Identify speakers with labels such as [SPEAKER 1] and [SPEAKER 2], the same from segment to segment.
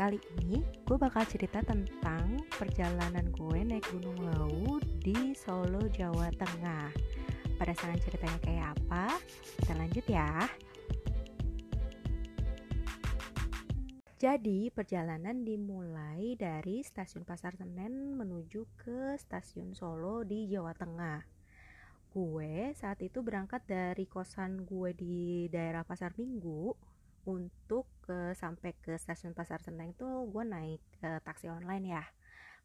[SPEAKER 1] Kali ini gue bakal cerita tentang perjalanan gue naik Gunung Lawu di Solo, Jawa Tengah. Penasaran ceritanya kayak apa? Kita lanjut ya. Jadi perjalanan dimulai dari stasiun Pasar Senen menuju ke stasiun Solo di Jawa Tengah. Gue saat itu berangkat dari kosan gue di daerah Pasar Minggu untuk ke sampai ke stasiun Pasar Senen itu gue naik uh, taksi online ya.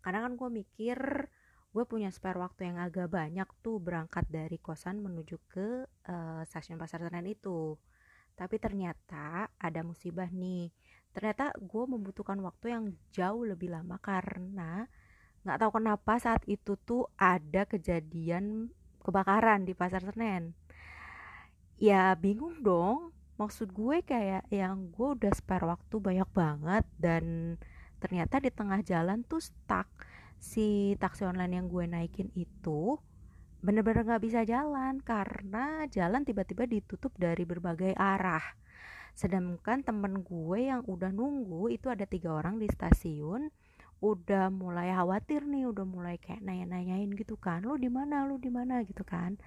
[SPEAKER 1] Karena kan gue mikir gue punya spare waktu yang agak banyak tuh berangkat dari kosan menuju ke uh, stasiun Pasar Senen itu. Tapi ternyata ada musibah nih. Ternyata gue membutuhkan waktu yang jauh lebih lama karena nggak tahu kenapa saat itu tuh ada kejadian kebakaran di pasar Senen. Ya bingung dong maksud gue kayak yang gue udah spare waktu banyak banget dan ternyata di tengah jalan tuh stuck si taksi online yang gue naikin itu bener-bener gak bisa jalan karena jalan tiba-tiba ditutup dari berbagai arah. Sedangkan temen gue yang udah nunggu itu ada tiga orang di stasiun udah mulai khawatir nih udah mulai kayak nanya-nanyain gitu kan lu di mana? Lu di mana? gitu kan.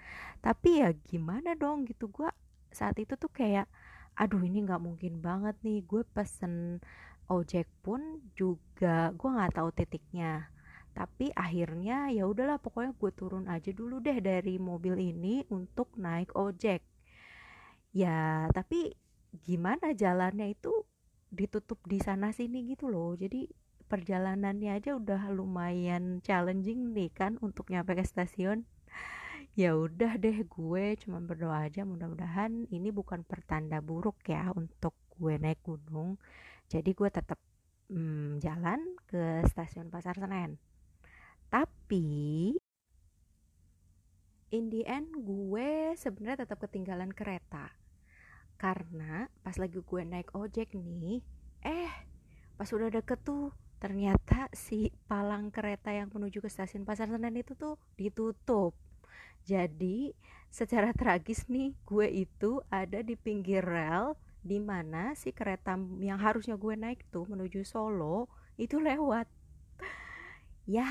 [SPEAKER 1] Tapi ya gimana dong gitu gue saat itu tuh kayak aduh ini nggak mungkin banget nih gue pesen ojek pun juga gue nggak tahu titiknya. Tapi akhirnya ya udahlah pokoknya gue turun aja dulu deh dari mobil ini untuk naik ojek. Ya tapi gimana jalannya itu ditutup di sana sini gitu loh. Jadi perjalanannya aja udah lumayan challenging nih kan untuk nyampe ke stasiun ya udah deh gue cuma berdoa aja. Mudah-mudahan ini bukan pertanda buruk ya untuk gue naik gunung. Jadi gue tetap hmm, jalan ke stasiun pasar senen. Tapi in the end gue sebenarnya tetap ketinggalan kereta. Karena pas lagi gue naik ojek nih eh pas udah deket tuh ternyata si palang kereta yang menuju ke stasiun pasar senen itu tuh ditutup jadi secara tragis nih gue itu ada di pinggir rel di mana si kereta yang harusnya gue naik tuh menuju Solo itu lewat. Ya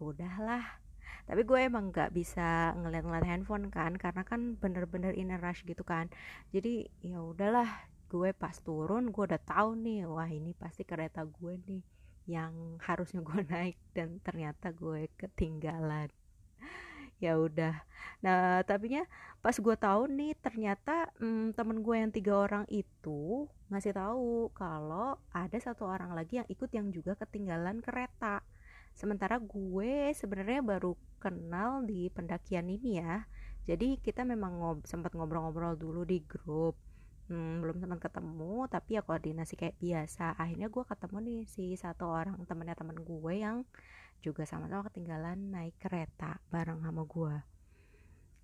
[SPEAKER 1] udahlah. Tapi gue emang nggak bisa ngeliat-ngeliat handphone kan karena kan bener-bener in a rush gitu kan. Jadi ya udahlah gue pas turun gue udah tahu nih wah ini pasti kereta gue nih yang harusnya gue naik dan ternyata gue ketinggalan ya udah. Nah tapi nya pas gue tahu nih ternyata hmm, temen gue yang tiga orang itu ngasih tahu kalau ada satu orang lagi yang ikut yang juga ketinggalan kereta. Sementara gue sebenarnya baru kenal di pendakian ini ya. Jadi kita memang ngob sempat ngobrol-ngobrol dulu di grup. Hmm, belum sempat ketemu tapi ya koordinasi kayak biasa. Akhirnya gue ketemu nih si satu orang temennya temen gue yang juga sama-sama ketinggalan naik kereta bareng sama gue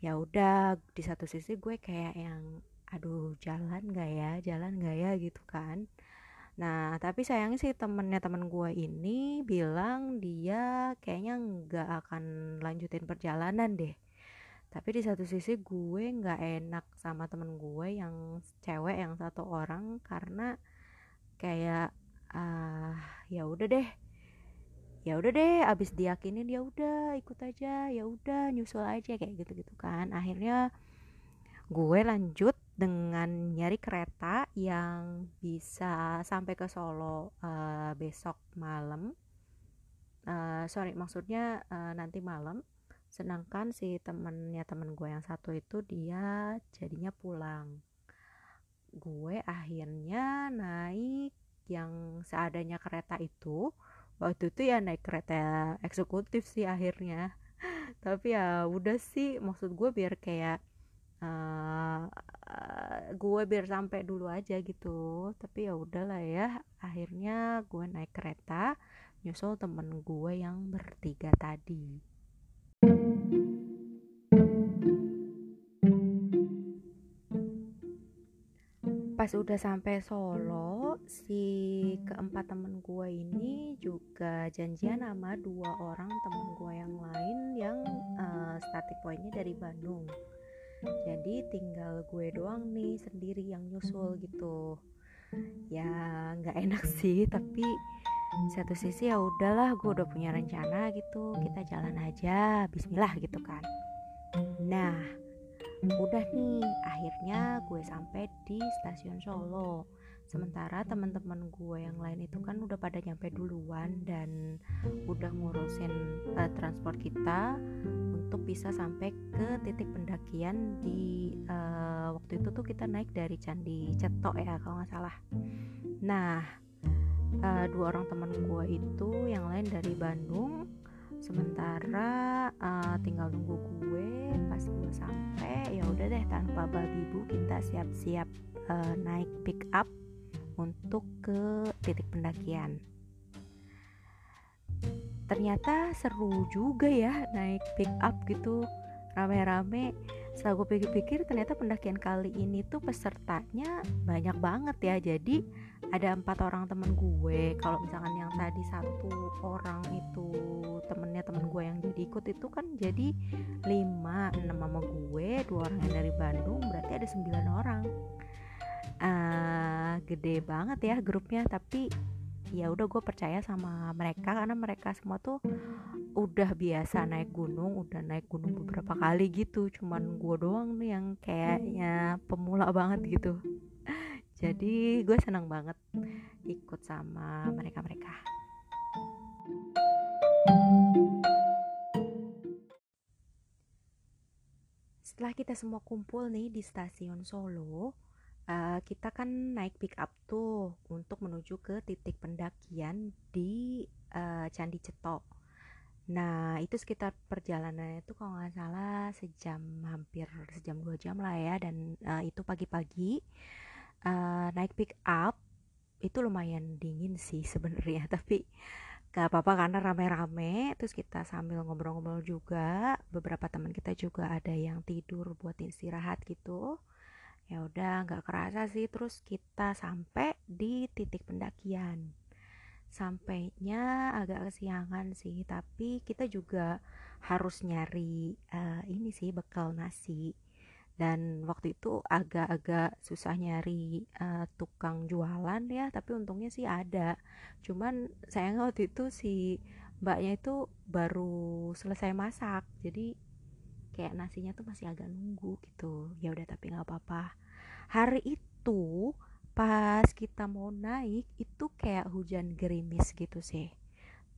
[SPEAKER 1] ya udah di satu sisi gue kayak yang aduh jalan gak ya? Jalan gak ya? Gitu kan. Nah tapi sayangnya sih temennya temen gue ini bilang dia kayaknya nggak akan lanjutin perjalanan deh. Tapi di satu sisi gue nggak enak sama temen gue yang cewek yang satu orang karena kayak uh, ya udah deh ya udah deh abis diyakinin ya udah ikut aja ya udah nyusul aja kayak gitu gitu kan. Akhirnya gue lanjut dengan nyari kereta yang bisa sampai ke Solo uh, besok malam. Uh, sorry maksudnya uh, nanti malam. Sedangkan si temennya temen gue yang satu itu dia jadinya pulang. Gue akhirnya naik yang seadanya kereta itu waktu itu ya naik kereta eksekutif sih akhirnya. Tapi ya udah sih maksud gue biar kayak uh, uh, gue biar sampai dulu aja gitu. Tapi ya udahlah ya akhirnya gue naik kereta nyusul temen gue yang bertiga tadi pas udah sampai Solo si keempat temen gue ini juga janjian sama dua orang temen gue yang lain yang uh, static pointnya dari Bandung. Jadi tinggal gue doang nih sendiri yang nyusul gitu. Ya nggak enak sih tapi satu sisi ya udahlah gue udah punya rencana gitu kita jalan aja Bismillah gitu kan. Nah udah nih akhirnya gue sampai di stasiun Solo. Sementara teman-teman gue yang lain itu kan udah pada nyampe duluan dan udah ngurusin uh, transport kita untuk bisa sampai ke titik pendakian di uh, waktu itu tuh kita naik dari Candi Cetok ya kalau nggak salah. Nah uh, dua orang teman gue itu yang lain dari Bandung sementara uh, tinggal nunggu gue pas gue sampai ya udah deh tanpa babi bu kita siap-siap uh, naik pick up untuk ke titik pendakian. Ternyata seru juga ya naik pick up gitu rame-rame. Setelah gue pikir-pikir ternyata pendakian kali ini tuh pesertanya banyak banget ya. Jadi ada empat orang temen gue. Kalau misalkan yang tadi satu orang itu temennya temen gue yang jadi ikut itu kan jadi lima enam sama gue dua orang yang dari Bandung berarti ada sembilan orang. Uh, gede banget ya grupnya tapi ya udah gue percaya sama mereka karena mereka semua tuh udah biasa naik gunung udah naik gunung beberapa kali gitu. Cuman gue doang nih yang kayaknya pemula banget gitu jadi gue senang banget ikut sama mereka mereka setelah kita semua kumpul nih di stasiun Solo uh, kita kan naik pick up tuh untuk menuju ke titik pendakian di uh, Candi Cetok. Nah itu sekitar perjalanannya itu kalau nggak salah sejam hampir sejam dua jam lah ya dan uh, itu pagi-pagi uh, naik pick up itu lumayan dingin sih sebenarnya tapi gak apa-apa karena rame-rame terus kita sambil ngobrol-ngobrol juga beberapa teman kita juga ada yang tidur buat istirahat gitu. Ya udah nggak kerasa sih terus kita sampai di titik pendakian. Sampainya agak kesiangan sih tapi kita juga harus nyari uh, ini sih bekal nasi dan waktu itu agak-agak susah nyari uh, tukang jualan ya tapi untungnya sih ada. Cuman sayang waktu itu si mbaknya itu baru selesai masak jadi kayak nasinya tuh masih agak nunggu gitu. Ya udah tapi nggak apa-apa. Hari itu pas kita mau naik itu kayak hujan gerimis gitu sih.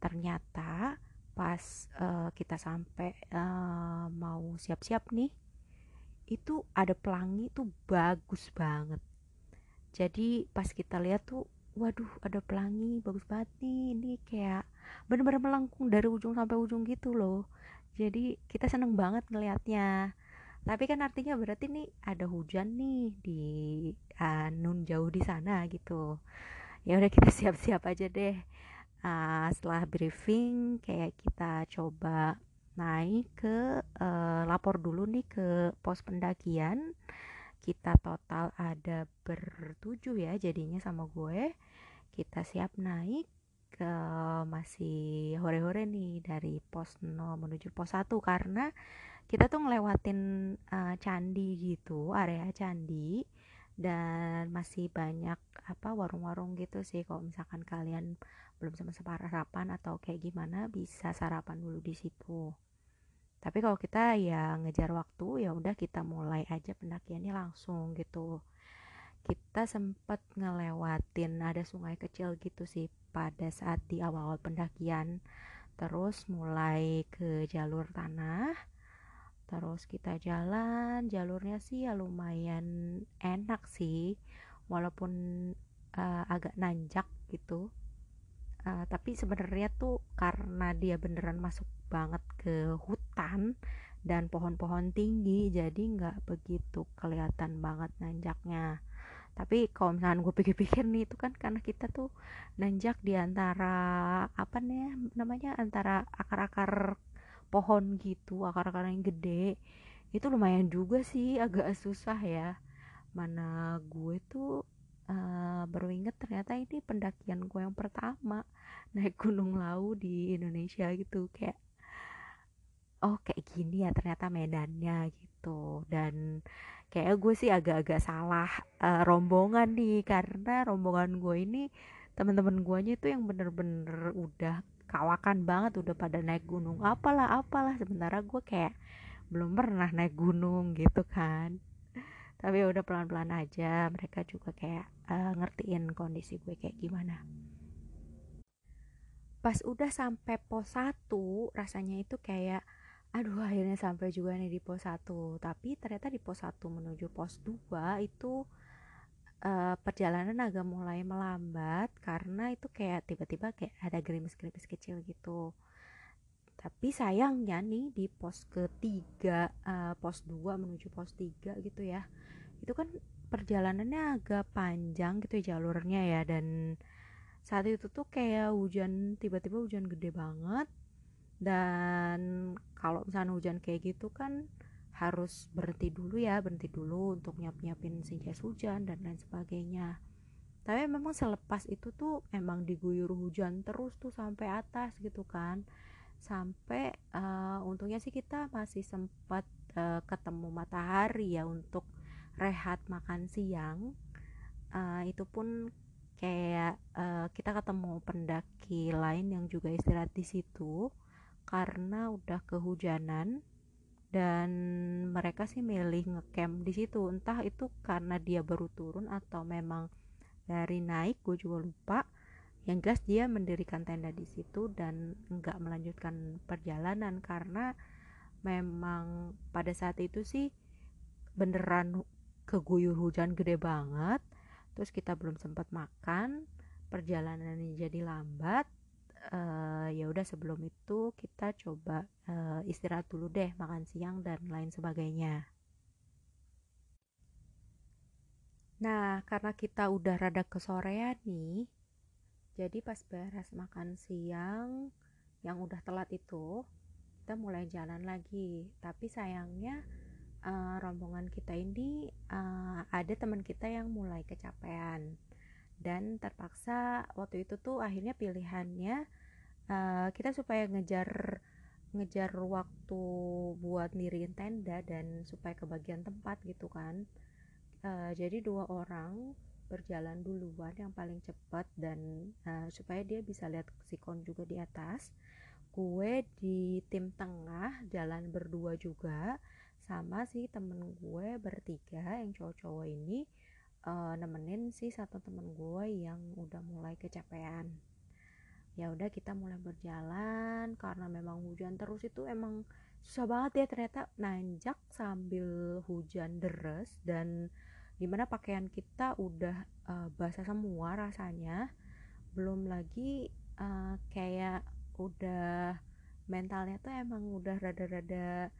[SPEAKER 1] Ternyata pas uh, kita sampai uh, mau siap-siap nih itu ada pelangi tuh bagus banget. Jadi pas kita lihat tuh waduh ada pelangi bagus banget nih ini kayak bener-bener melengkung dari ujung sampai ujung gitu loh. Jadi kita seneng banget ngelihatnya tapi kan artinya berarti nih ada hujan nih di uh, nun jauh di sana gitu. Ya udah kita siap-siap aja deh. Uh, setelah briefing kayak kita coba naik ke uh, lapor dulu nih ke pos pendakian. Kita total ada bertujuh ya jadinya sama gue. Kita siap naik ke masih hore-hore nih dari pos 0 menuju pos 1 karena kita tuh ngelewatin uh, candi gitu area candi. Dan masih banyak apa warung-warung gitu sih. Kalau misalkan kalian belum sama sarapan atau kayak gimana bisa sarapan dulu di situ tapi kalau kita ya ngejar waktu ya udah kita mulai aja pendakiannya langsung gitu. Kita sempat ngelewatin ada sungai kecil gitu sih pada saat di awal-awal pendakian. Terus mulai ke jalur tanah terus kita jalan jalurnya sih ya lumayan enak sih walaupun uh, agak nanjak gitu uh, tapi sebenarnya tuh karena dia beneran masuk banget ke hutan dan pohon-pohon tinggi jadi nggak begitu kelihatan banget nanjaknya. Tapi kalau misalnya gue pikir-pikir nih itu kan karena kita tuh nanjak di antara apa nih namanya antara akar-akar pohon gitu akar-akar yang gede itu lumayan juga sih agak susah ya. Mana gue tuh uh, baru inget ternyata ini pendakian gue yang pertama naik gunung lau di Indonesia gitu. Kayak oh kayak gini ya ternyata medannya gitu. Dan kayak gue sih agak-agak salah uh, rombongan nih. Karena rombongan gue ini teman-teman guanya itu yang bener-bener udah kawakan banget udah pada naik gunung apalah apalah. Sementara gue kayak belum pernah naik gunung gitu kan. Tapi ya udah pelan-pelan aja. Mereka juga kayak uh, ngertiin kondisi gue kayak gimana. Pas udah sampai pos 1 rasanya itu kayak aduh akhirnya sampai juga nih di pos 1 tapi ternyata di pos 1 menuju pos 2 itu uh, perjalanan agak mulai melambat karena itu kayak tiba-tiba kayak ada gerimis-gerimis kecil gitu. Tapi sayangnya nih di pos ketiga uh, pos 2 menuju pos 3 gitu ya itu kan perjalanannya agak panjang gitu ya jalurnya ya dan saat itu tuh kayak hujan tiba-tiba hujan gede banget. Dan kalau misalnya hujan kayak gitu kan harus berhenti dulu ya berhenti dulu untuk nyiap nyiapin si jas hujan dan lain sebagainya. Tapi memang selepas itu tuh emang diguyur hujan terus tuh sampai atas gitu kan. Sampai uh, untungnya sih kita masih sempat uh, ketemu matahari ya untuk rehat makan siang uh, itu pun kayak uh, kita ketemu pendaki lain yang juga istirahat di situ karena udah kehujanan dan mereka sih milih ngecamp di situ. Entah itu karena dia baru turun atau memang dari naik gue juga lupa. Yang jelas dia mendirikan tenda di situ dan nggak melanjutkan perjalanan karena memang pada saat itu sih beneran keguyur hujan gede banget terus kita belum sempat makan perjalanan ini jadi lambat uh, ya udah sebelum itu kita coba uh, istirahat dulu deh makan siang dan lain sebagainya. Nah karena kita udah rada kesorean nih jadi pas beres makan siang yang udah telat itu kita mulai jalan lagi. Tapi sayangnya uh, rombongan kita ini uh, ada teman kita yang mulai kecapean dan terpaksa waktu itu tuh akhirnya pilihannya uh, kita supaya ngejar ngejar waktu buat nirin tenda dan supaya kebagian tempat gitu kan. Uh, jadi dua orang berjalan duluan yang paling cepat dan uh, supaya dia bisa lihat sikon juga di atas. Gue di tim tengah jalan berdua juga sama si temen gue bertiga yang cowok-cowok ini uh, nemenin si satu temen gue yang udah mulai kecapean. Ya udah kita mulai berjalan karena memang hujan terus itu emang susah banget ya ternyata nanjak sambil hujan deras dan di mana pakaian kita udah uh, basah semua rasanya. Belum lagi uh, kayak udah mentalnya tuh emang udah rada-rada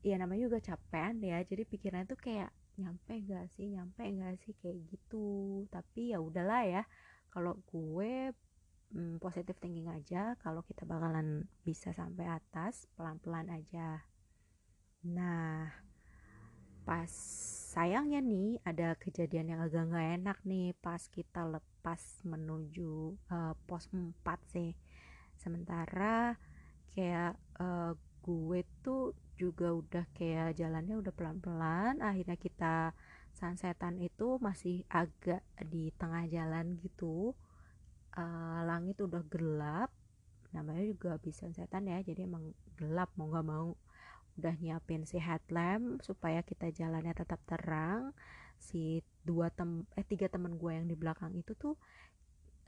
[SPEAKER 1] ya namanya juga capek ya jadi pikirannya tuh kayak nyampe gak sih nyampe gak sih kayak gitu. Tapi ya udahlah ya kalau gue hmm, positif thinking aja kalau kita bakalan bisa sampai atas pelan-pelan aja. Nah pas sayangnya nih ada kejadian yang agak nggak enak nih pas kita lepas menuju uh, pos 4 sih. Sementara kayak uh, gue tuh juga udah kayak jalannya udah pelan-pelan akhirnya kita sunsetan itu masih agak di tengah jalan gitu. Uh, langit udah gelap namanya juga bisa sunsetan ya jadi emang gelap mau nggak mau. Udah nyiapin si headlamp supaya kita jalannya tetap terang. Si dua tem eh tiga temen gue yang di belakang itu tuh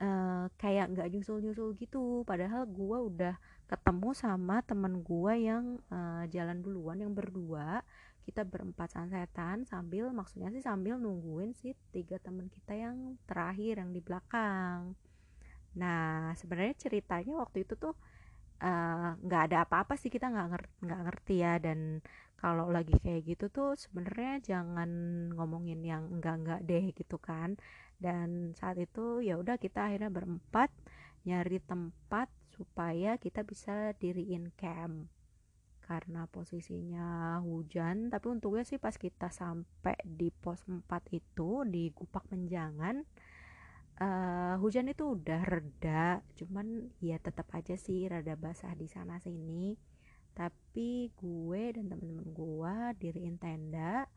[SPEAKER 1] uh, kayak nggak nyusul-nyusul gitu. Padahal gue udah ketemu sama temen gue yang uh, jalan duluan yang berdua. Kita berempat sunsetan sambil maksudnya sih sambil nungguin si tiga temen kita yang terakhir yang di belakang. Nah sebenarnya ceritanya waktu itu tuh eh, nggak uh, ada apa-apa sih kita nggak ngerti nggak ngerti ya. Dan kalau lagi kayak gitu tuh sebenarnya jangan ngomongin yang enggak enggak deh gitu kan dan saat itu ya udah kita akhirnya berempat nyari tempat supaya kita bisa diriin camp. Karena posisinya hujan tapi untungnya sih pas kita sampai di pos 4 itu di Gupak Menjangan uh, hujan itu udah reda. Cuman ya tetap aja sih rada basah di sana sini. Tapi gue dan temen-temen gue diriin tenda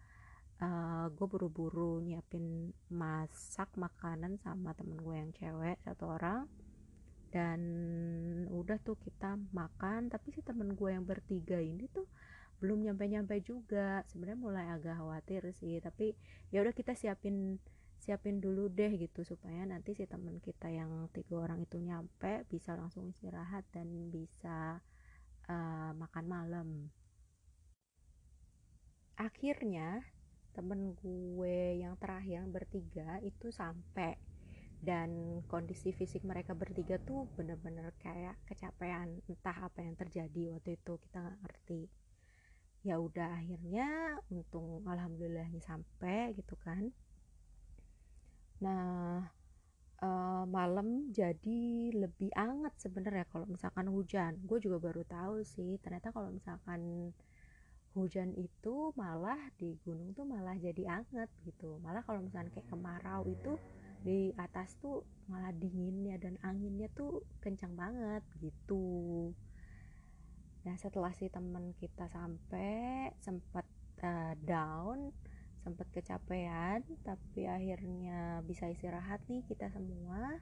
[SPEAKER 1] uh, gue buru-buru nyiapin masak makanan sama temen gue yang cewek satu orang. Dan udah tuh kita makan tapi si temen gue yang bertiga ini tuh belum nyampe-nyampe juga. Sebenarnya mulai agak khawatir sih tapi ya udah kita siapin siapin dulu deh gitu supaya nanti si temen kita yang tiga orang itu nyampe bisa langsung istirahat dan bisa uh, makan malam. Akhirnya temen gue yang terakhir bertiga itu sampai dan kondisi fisik mereka bertiga tuh bener-bener kayak kecapean entah apa yang terjadi waktu itu kita nggak ngerti. Ya udah akhirnya untung alhamdulillahnya sampai gitu kan. Nah uh, malam jadi lebih anget sebenarnya kalau misalkan hujan. Gue juga baru tahu sih ternyata kalau misalkan hujan itu malah di gunung tuh malah jadi anget gitu. Malah kalau misalnya kayak kemarau itu di atas tuh malah dinginnya dan anginnya tuh kencang banget gitu. Nah setelah si temen kita sampai sempat uh, down sempat kecapean tapi akhirnya bisa istirahat nih kita semua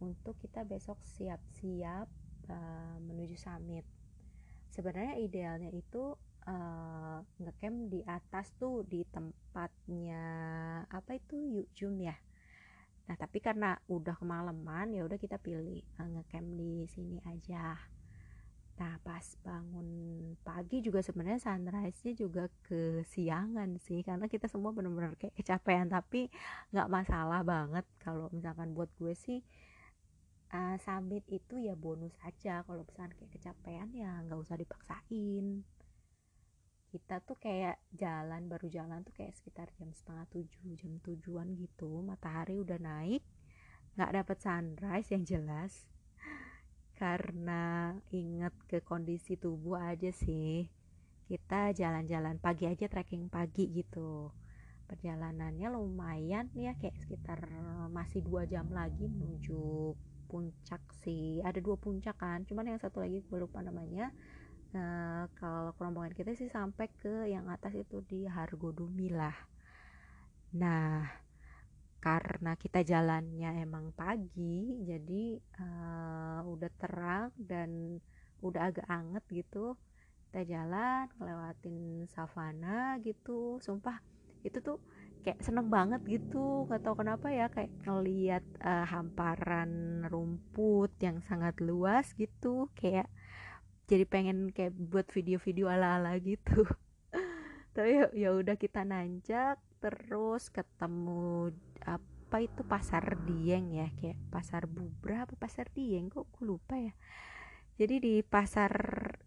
[SPEAKER 1] untuk kita besok siap-siap uh, menuju summit. Sebenarnya idealnya itu uh, ngecamp di atas tuh di tempatnya apa itu Yukjun ya? Nah tapi karena udah kemalaman ya udah kita pilih uh, ngecamp di sini aja. Nah pas bangun pagi juga sebenarnya sunrise-nya juga kesiangan sih karena kita semua benar-benar kayak kecapean tapi nggak masalah banget. Kalau misalkan buat gue sih uh, summit itu ya bonus aja. Kalau misalkan kayak kecapean ya nggak usah dipaksain kita tuh kayak jalan baru jalan tuh kayak sekitar jam setengah tujuh jam tujuan gitu. Matahari udah naik nggak dapet sunrise yang jelas. Karena inget ke kondisi tubuh aja sih. Kita jalan-jalan pagi aja trekking pagi gitu. Perjalanannya lumayan ya kayak sekitar masih dua jam lagi menuju puncak sih. Ada dua puncak kan cuman yang satu lagi gue lupa namanya Nah, kalau rombongan kita sih sampai ke yang atas itu di Hargodumi lah. Nah, karena kita jalannya emang pagi, jadi uh, udah terang dan udah agak anget gitu. Kita jalan, ngelewatin savana gitu. Sumpah, itu tuh kayak seneng banget gitu gak tau kenapa ya kayak ngeliat uh, hamparan rumput yang sangat luas gitu kayak jadi pengen kayak buat video-video ala-ala gitu. Tapi ya, ya udah kita nanjak terus ketemu apa itu pasar Dieng ya kayak pasar Bubra apa pasar Dieng kok aku lupa ya. Jadi di pasar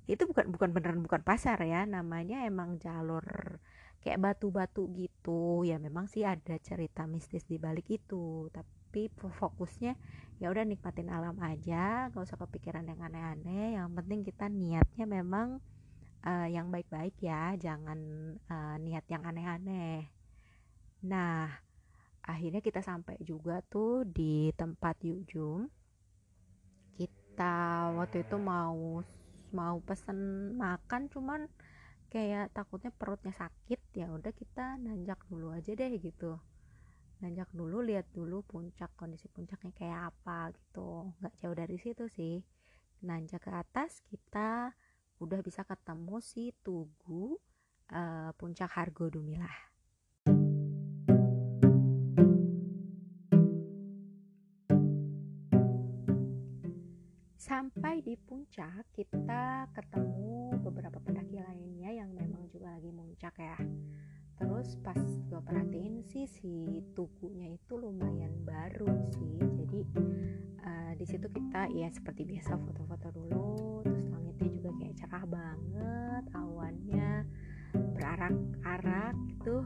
[SPEAKER 1] itu bukan bukan beneran bukan pasar ya namanya emang jalur kayak batu-batu gitu. Ya memang sih ada cerita mistis di balik itu tapi fokusnya ya udah nikmatin alam aja gak usah kepikiran yang aneh-aneh. Yang penting kita niatnya memang uh, yang baik-baik ya jangan uh, niat yang aneh-aneh. Nah akhirnya kita sampai juga tuh di tempat Yujum. Kita waktu itu mau mau pesen makan cuman kayak takutnya perutnya sakit. Ya udah kita nanjak dulu aja deh gitu nanjak dulu lihat dulu puncak kondisi puncaknya kayak apa gitu. Nggak jauh dari situ sih. Nanjak ke atas kita udah bisa ketemu si tugu uh, puncak Hargo Dumilah. Sampai di puncak kita ketemu beberapa pendaki lainnya yang memang juga lagi muncak ya terus pas gue perhatiin sih si tubuhnya itu lumayan baru sih. Jadi uh, di situ kita ya seperti biasa foto-foto dulu. Terus langitnya juga kayak cerah banget awannya berarak-arak gitu.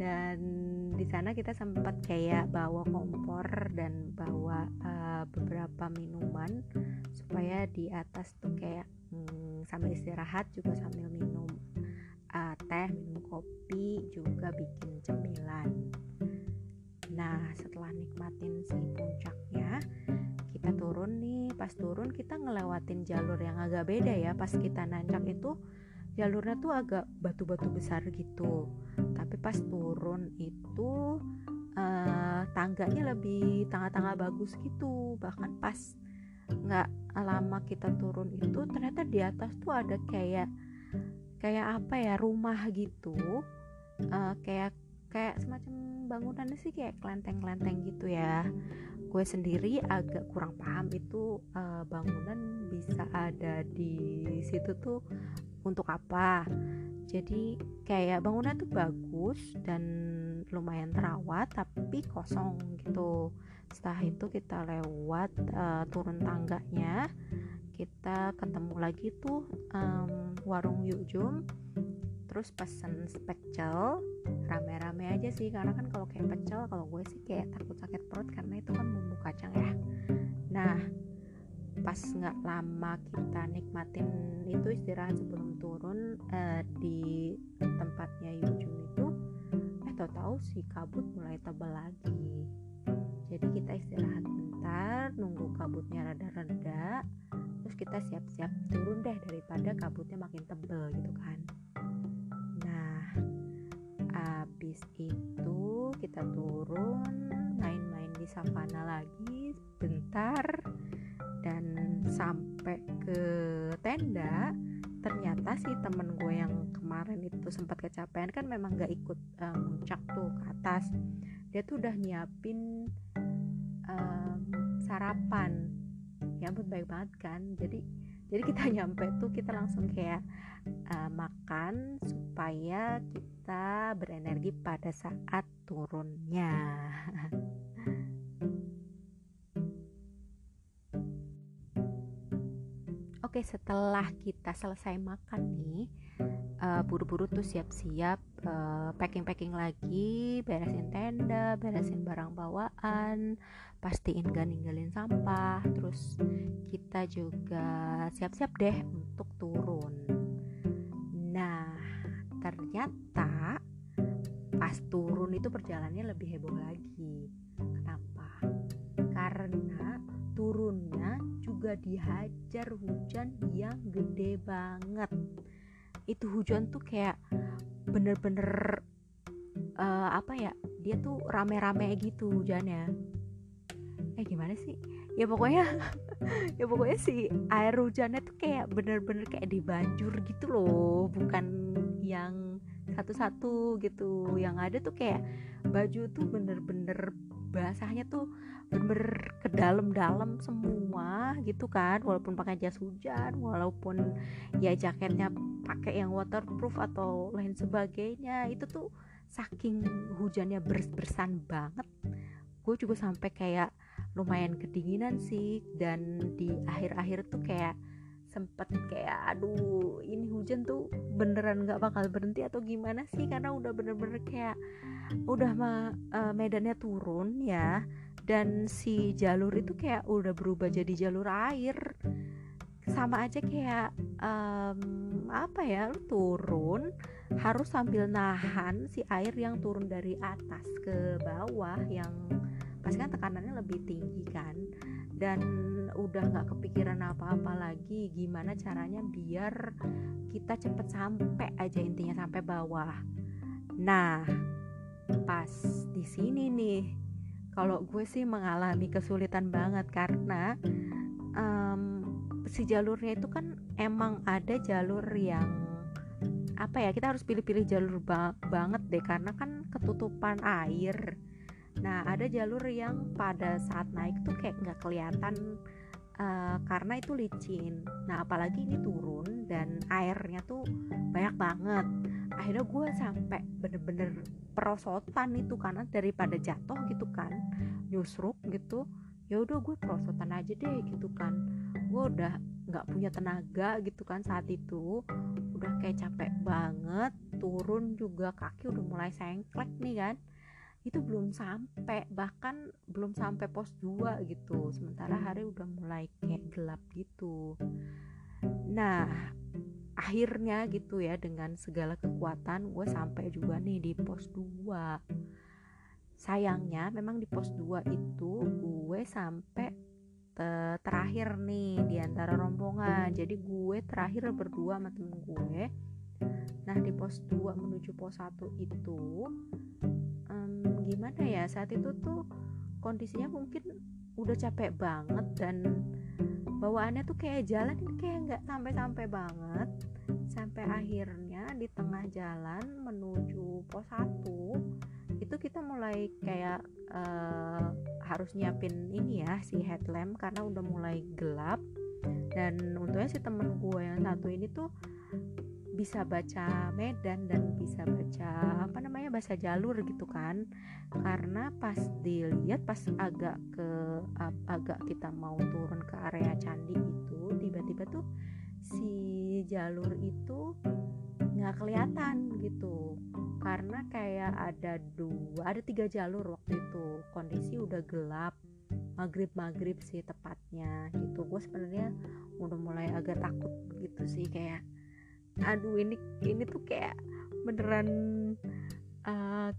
[SPEAKER 1] Dan di sana kita sempat kayak bawa kompor dan bawa uh, beberapa minuman supaya di atas tuh kayak hmm, sambil istirahat juga sambil minum uh, teh minum kopi juga bikin cemilan. Nah setelah nikmatin si puncaknya kita turun nih. Pas turun kita ngelewatin jalur yang agak beda ya. Pas kita nanjak itu jalurnya tuh agak batu-batu besar gitu. Tapi pas turun itu uh, tangganya lebih tangga-tangga bagus gitu. Bahkan pas nggak lama kita turun itu ternyata di atas tuh ada kayak kayak apa ya rumah gitu uh, kayak kayak semacam bangunannya sih kayak kelenteng-kelenteng gitu ya. Gue sendiri agak kurang paham itu uh, bangunan bisa ada di situ tuh untuk apa. Jadi kayak bangunan tuh bagus dan lumayan terawat tapi kosong gitu. Setelah itu kita lewat uh, turun tangganya kita ketemu lagi tuh um, warung Yujum. Terus pesen spekcel rame-rame aja sih karena kan kalau kayak pecel kalau gue sih kayak takut sakit perut karena itu kan bumbu kacang ya. Nah pas nggak lama kita nikmatin itu istirahat sebelum turun uh, di tempatnya Yujum itu eh tahu-tahu si kabut mulai tebal lagi. Jadi kita istirahat bentar nunggu kabutnya rada-reda terus kita siap-siap turun deh daripada kabutnya makin tebel gitu kan. Habis itu kita turun main-main di savana lagi bentar dan sampai ke tenda. Ternyata sih temen gue yang kemarin itu sempat kecapean kan memang gak ikut um, muncak tuh ke atas. Dia tuh udah nyiapin um, sarapan ya ampun baik banget kan. Jadi jadi kita nyampe tuh kita langsung kayak uh, makan supaya kita berenergi pada saat turunnya. Oke setelah kita selesai makan nih uh, buru-buru tuh siap-siap uh, packing-packing lagi, beresin tenda, beresin barang bawaan, pastiin gak ninggalin sampah, terus kita juga siap-siap deh untuk turun. Nah, ternyata pas turun itu perjalanannya lebih heboh lagi. Kenapa? Karena turunnya juga dihajar hujan yang gede banget itu hujan tuh kayak bener-bener uh, apa ya dia tuh rame-rame gitu hujannya. Eh gimana sih? Ya pokoknya ya pokoknya sih air hujannya tuh kayak bener-bener kayak dibanjur gitu loh. Bukan yang satu-satu gitu. Yang ada tuh kayak baju tuh bener-bener basahnya tuh bener-bener ke dalam-dalam semua gitu kan. Walaupun pakai jas hujan walaupun ya jaketnya pakai yang waterproof atau lain sebagainya. Itu tuh saking hujannya bers-bersan banget gue juga sampai kayak lumayan kedinginan sih. Dan di akhir-akhir tuh kayak sempet kayak aduh ini hujan tuh beneran nggak bakal berhenti atau gimana sih? Karena udah bener-bener kayak udah ma uh, medannya turun ya dan si jalur itu kayak udah berubah jadi jalur air. Sama aja kayak um, apa ya lu turun harus sambil nahan si air yang turun dari atas ke bawah yang pasti kan tekanannya lebih tinggi kan. Dan udah nggak kepikiran apa-apa lagi gimana caranya biar kita cepet sampai aja intinya sampai bawah. Nah pas di sini nih kalau gue sih mengalami kesulitan banget karena um, si jalurnya itu kan emang ada jalur yang apa ya kita harus pilih-pilih jalur ba banget deh karena kan ketutupan air. Nah ada jalur yang pada saat naik tuh kayak nggak kelihatan uh, karena itu licin. Nah apalagi ini turun dan airnya tuh banyak banget. Akhirnya gue sampai bener-bener perosotan itu karena daripada jatuh gitu kan nyusruk gitu ya udah gue perosotan aja deh gitu kan. Gue udah nggak punya tenaga gitu kan saat itu udah kayak capek banget turun juga kaki udah mulai sengklek nih kan. Itu belum sampai bahkan belum sampai pos 2 gitu. Sementara hari udah mulai kayak gelap gitu. Nah akhirnya gitu ya dengan segala kekuatan gue sampai juga nih di pos 2 sayangnya memang di pos 2 itu gue sampai terakhir nih di antara rombongan. Jadi gue terakhir berdua sama temen gue. Nah di pos 2 menuju pos 1 itu um, gimana ya saat itu tuh kondisinya mungkin udah capek banget dan bawaannya tuh kayak jalan kayak nggak sampai-sampai banget. Sampai akhirnya di tengah jalan menuju pos 1 itu kita mulai kayak uh, harus nyiapin ini ya si headlamp karena udah mulai gelap. Dan untungnya si temen gue yang satu ini tuh bisa baca medan dan bisa baca apa namanya bahasa jalur gitu kan. Karena pas dilihat pas agak ke agak kita mau turun ke area candi itu tiba-tiba tuh si jalur itu nggak kelihatan gitu karena kayak ada dua ada tiga jalur waktu itu. Kondisi udah gelap maghrib maghrib sih tepatnya gitu. Gue sebenarnya udah mulai agak takut gitu sih kayak aduh ini ini tuh kayak beneran uh,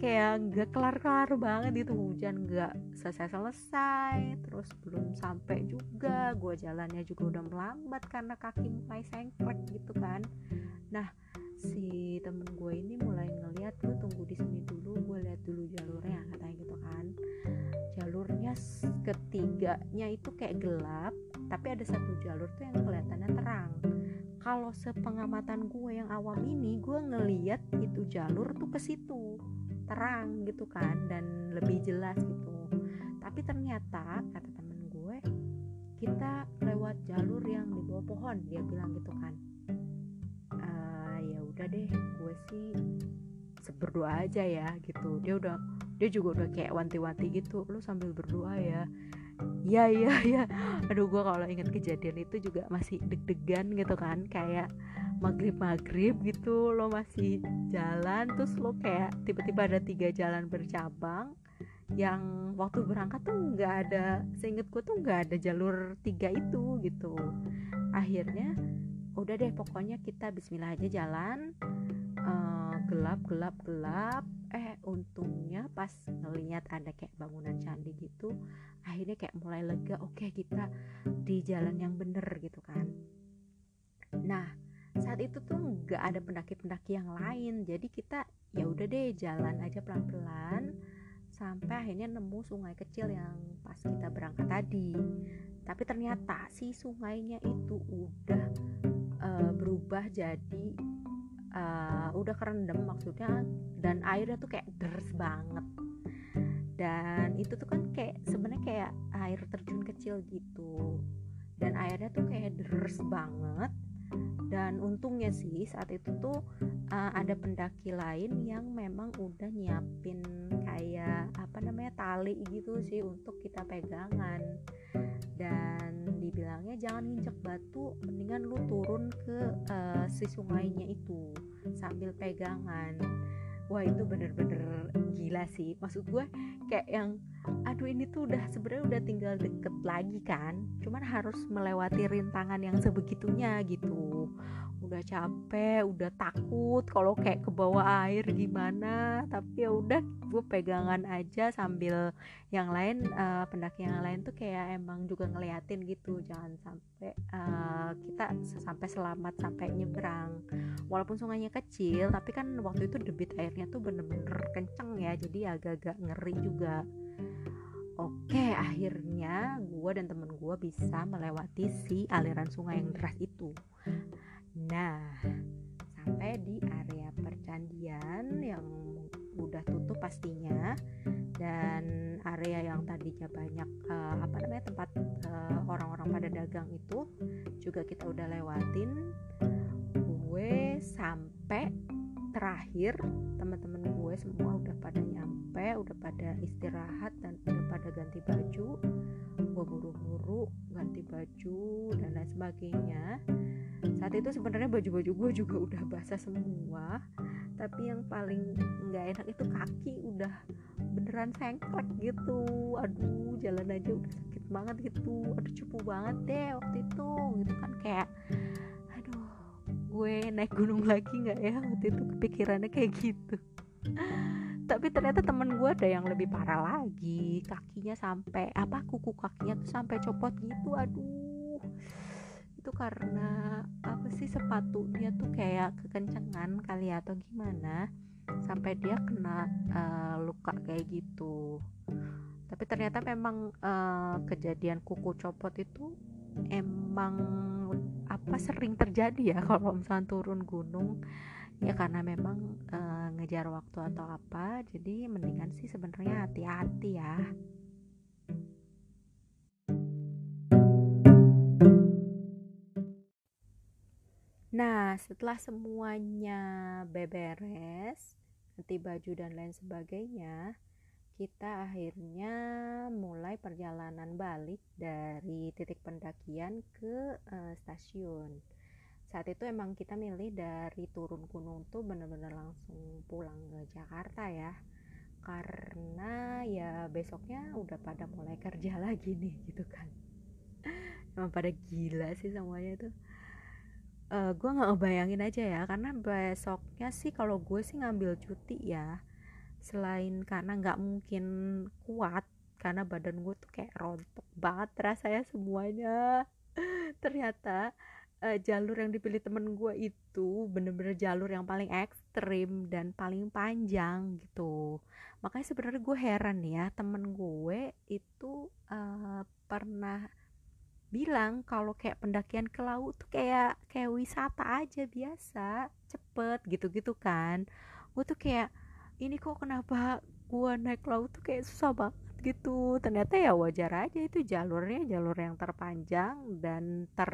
[SPEAKER 1] kayak gak kelar-kelar banget itu hujan gak selesai-selesai terus belum sampai juga. Gue jalannya juga udah melambat karena kaki mulai sengklek gitu kan. Nah si temen gue ini mulai ngeliat gue tunggu di sini dulu gue lihat dulu jalurnya katanya gitu kan. Jalurnya ketiganya itu kayak gelap tapi ada satu jalur tuh yang kelihatannya terang. Kalau sepengamatan gue yang awam ini gue ngeliat itu jalur tuh ke situ terang gitu kan dan lebih jelas gitu. Tapi ternyata kata temen gue kita lewat jalur yang di bawah pohon dia bilang gitu kan udah deh gue sih berdoa aja ya gitu. Dia udah dia juga udah kayak wanti-wanti gitu lu sambil berdoa ya. Iya iya iya. Aduh gue kalau inget kejadian itu juga masih deg-degan gitu kan Kayak maghrib-maghrib gitu Lo masih jalan Terus lo kayak tiba-tiba ada tiga jalan bercabang Yang waktu berangkat tuh nggak ada Seinget gue tuh nggak ada jalur tiga itu gitu. Akhirnya udah deh pokoknya kita bismillah aja jalan. Uh, gelap gelap gelap. Eh untungnya pas ngeliat ada kayak bangunan candi gitu akhirnya kayak mulai lega. Oke okay, kita di jalan yang bener gitu kan. Nah saat itu tuh nggak ada pendaki-pendaki yang lain. Jadi kita ya udah deh jalan aja pelan-pelan sampai akhirnya nemu sungai kecil yang pas kita berangkat tadi. Tapi ternyata si sungainya itu udah uh, berubah jadi uh, udah kerendam maksudnya dan airnya tuh kayak deres banget. Dan itu tuh kan kayak sebenarnya kayak air terjun kecil gitu. Dan airnya tuh kayak deres banget. Dan untungnya sih saat itu tuh uh, ada pendaki lain yang memang udah nyiapin kayak apa namanya tali gitu sih untuk kita pegangan. Dan dibilangnya jangan nginjek batu mendingan lu turun ke uh, si sungainya itu sambil pegangan. Wah itu bener-bener gila sih. Maksud gue kayak yang aduh ini tuh udah sebenarnya udah tinggal deket lagi kan cuman harus melewati rintangan yang sebegitunya gitu. Udah capek udah takut kalau kayak ke bawah air gimana tapi ya udah gue pegangan aja sambil yang lain uh, pendaki yang lain tuh kayak emang juga ngeliatin gitu jangan sampai uh, kita sampai selamat sampai nyebrang. Walaupun sungainya kecil tapi kan waktu itu debit airnya tuh bener-bener kenceng ya jadi agak-agak ngeri juga Oke, akhirnya gue dan temen gue bisa melewati si aliran sungai yang deras itu. Nah, sampai di area percandian yang udah tutup pastinya dan area yang tadinya banyak uh, apa namanya tempat eh, orang-orang pada dagang itu juga kita udah lewatin. Gue sampai terakhir teman-teman gue semua udah pada nyampe, udah pada istirahat dan udah pada ganti baju. Gue buru-buru ganti baju dan lain sebagainya. Saat itu sebenarnya baju-baju gue juga udah basah semua tapi yang paling nggak enak itu kaki udah beneran sengklek gitu. Aduh jalan aja udah sakit banget gitu. Aduh cupu banget deh waktu itu gitu kan. Kayak gue naik gunung lagi nggak ya? Waktu itu kepikirannya kayak gitu. Tapi ternyata temen gue ada yang lebih parah lagi. Kakinya sampai apa kuku kakinya tuh sampai copot gitu. Aduh. Itu karena apa sih sepatunya tuh kayak kekencengan kali ya, atau gimana? Sampai dia kena uh, luka kayak gitu. Tapi ternyata memang uh, kejadian kuku copot itu emang apa sering terjadi ya kalau misalnya turun gunung? Ya karena memang uh, ngejar waktu atau apa jadi mendingan sih sebenarnya hati-hati ya. Nah, setelah semuanya beberes, ganti baju dan lain sebagainya, kita akhirnya mulai perjalanan balik dari titik pendakian ke uh, stasiun. Saat itu emang kita milih dari turun gunung tuh bener-bener langsung pulang ke Jakarta ya. Karena ya besoknya udah pada mulai kerja lagi nih gitu kan. Emang pada gila sih semuanya tuh. Uh, gue nggak ngebayangin aja ya karena besoknya sih kalau gue sih ngambil cuti ya selain karena nggak mungkin kuat karena badan gue tuh kayak rontok banget rasanya semuanya. Ternyata uh, jalur yang dipilih temen gue itu bener-bener jalur yang paling ekstrim dan paling panjang gitu. Makanya sebenarnya gue heran ya temen gue itu uh, pernah bilang kalau kayak pendakian ke laut tuh kayak kayak wisata aja biasa cepet gitu-gitu kan. Gue tuh kayak ini kok kenapa gua naik laut tuh kayak susah banget gitu? Ternyata ya wajar aja itu jalurnya jalur yang terpanjang dan ter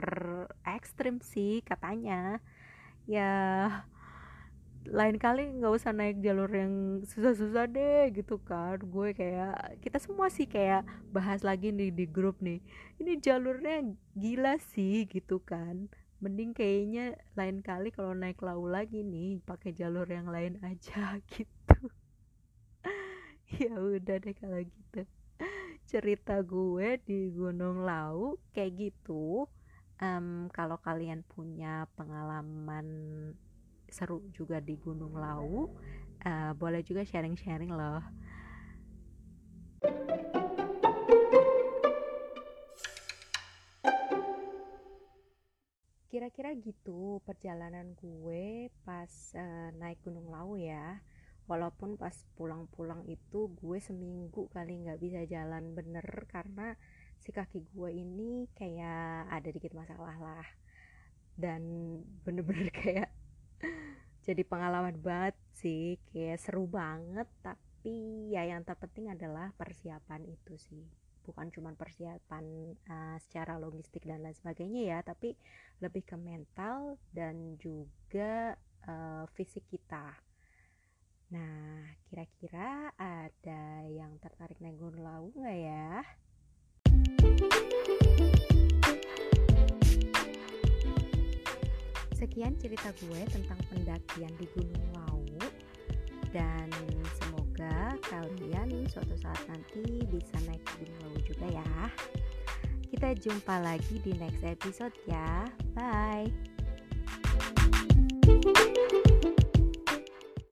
[SPEAKER 1] ekstrim sih katanya. Ya lain kali nggak usah naik jalur yang susah-susah deh gitu kan. Gue kayak kita semua sih kayak bahas lagi nih di grup nih. Ini jalurnya gila sih gitu kan mending kayaknya lain kali kalau naik laut lagi nih pakai jalur yang lain aja gitu. Ya udah deh kalau gitu. Cerita gue di Gunung Lau kayak gitu um, kalau kalian punya pengalaman seru juga di Gunung Lau uh, boleh juga sharing-sharing loh kira-kira gitu perjalanan gue pas uh, naik Gunung Lau ya. Walaupun pas pulang-pulang itu gue seminggu kali nggak bisa jalan bener karena si kaki gue ini kayak ada dikit masalah lah. Dan bener-bener kayak jadi pengalaman banget sih kayak seru banget. Tapi ya yang terpenting adalah persiapan itu sih bukan cuma persiapan uh, secara logistik dan lain sebagainya ya tapi lebih ke mental dan juga uh, fisik kita Nah, kira-kira ada yang tertarik naik gunung lawu nggak ya? Sekian cerita gue tentang pendakian di Gunung Lawu dan semoga kalian suatu saat nanti bisa naik Gunung Lawu juga ya. Kita jumpa lagi di next episode ya. Bye.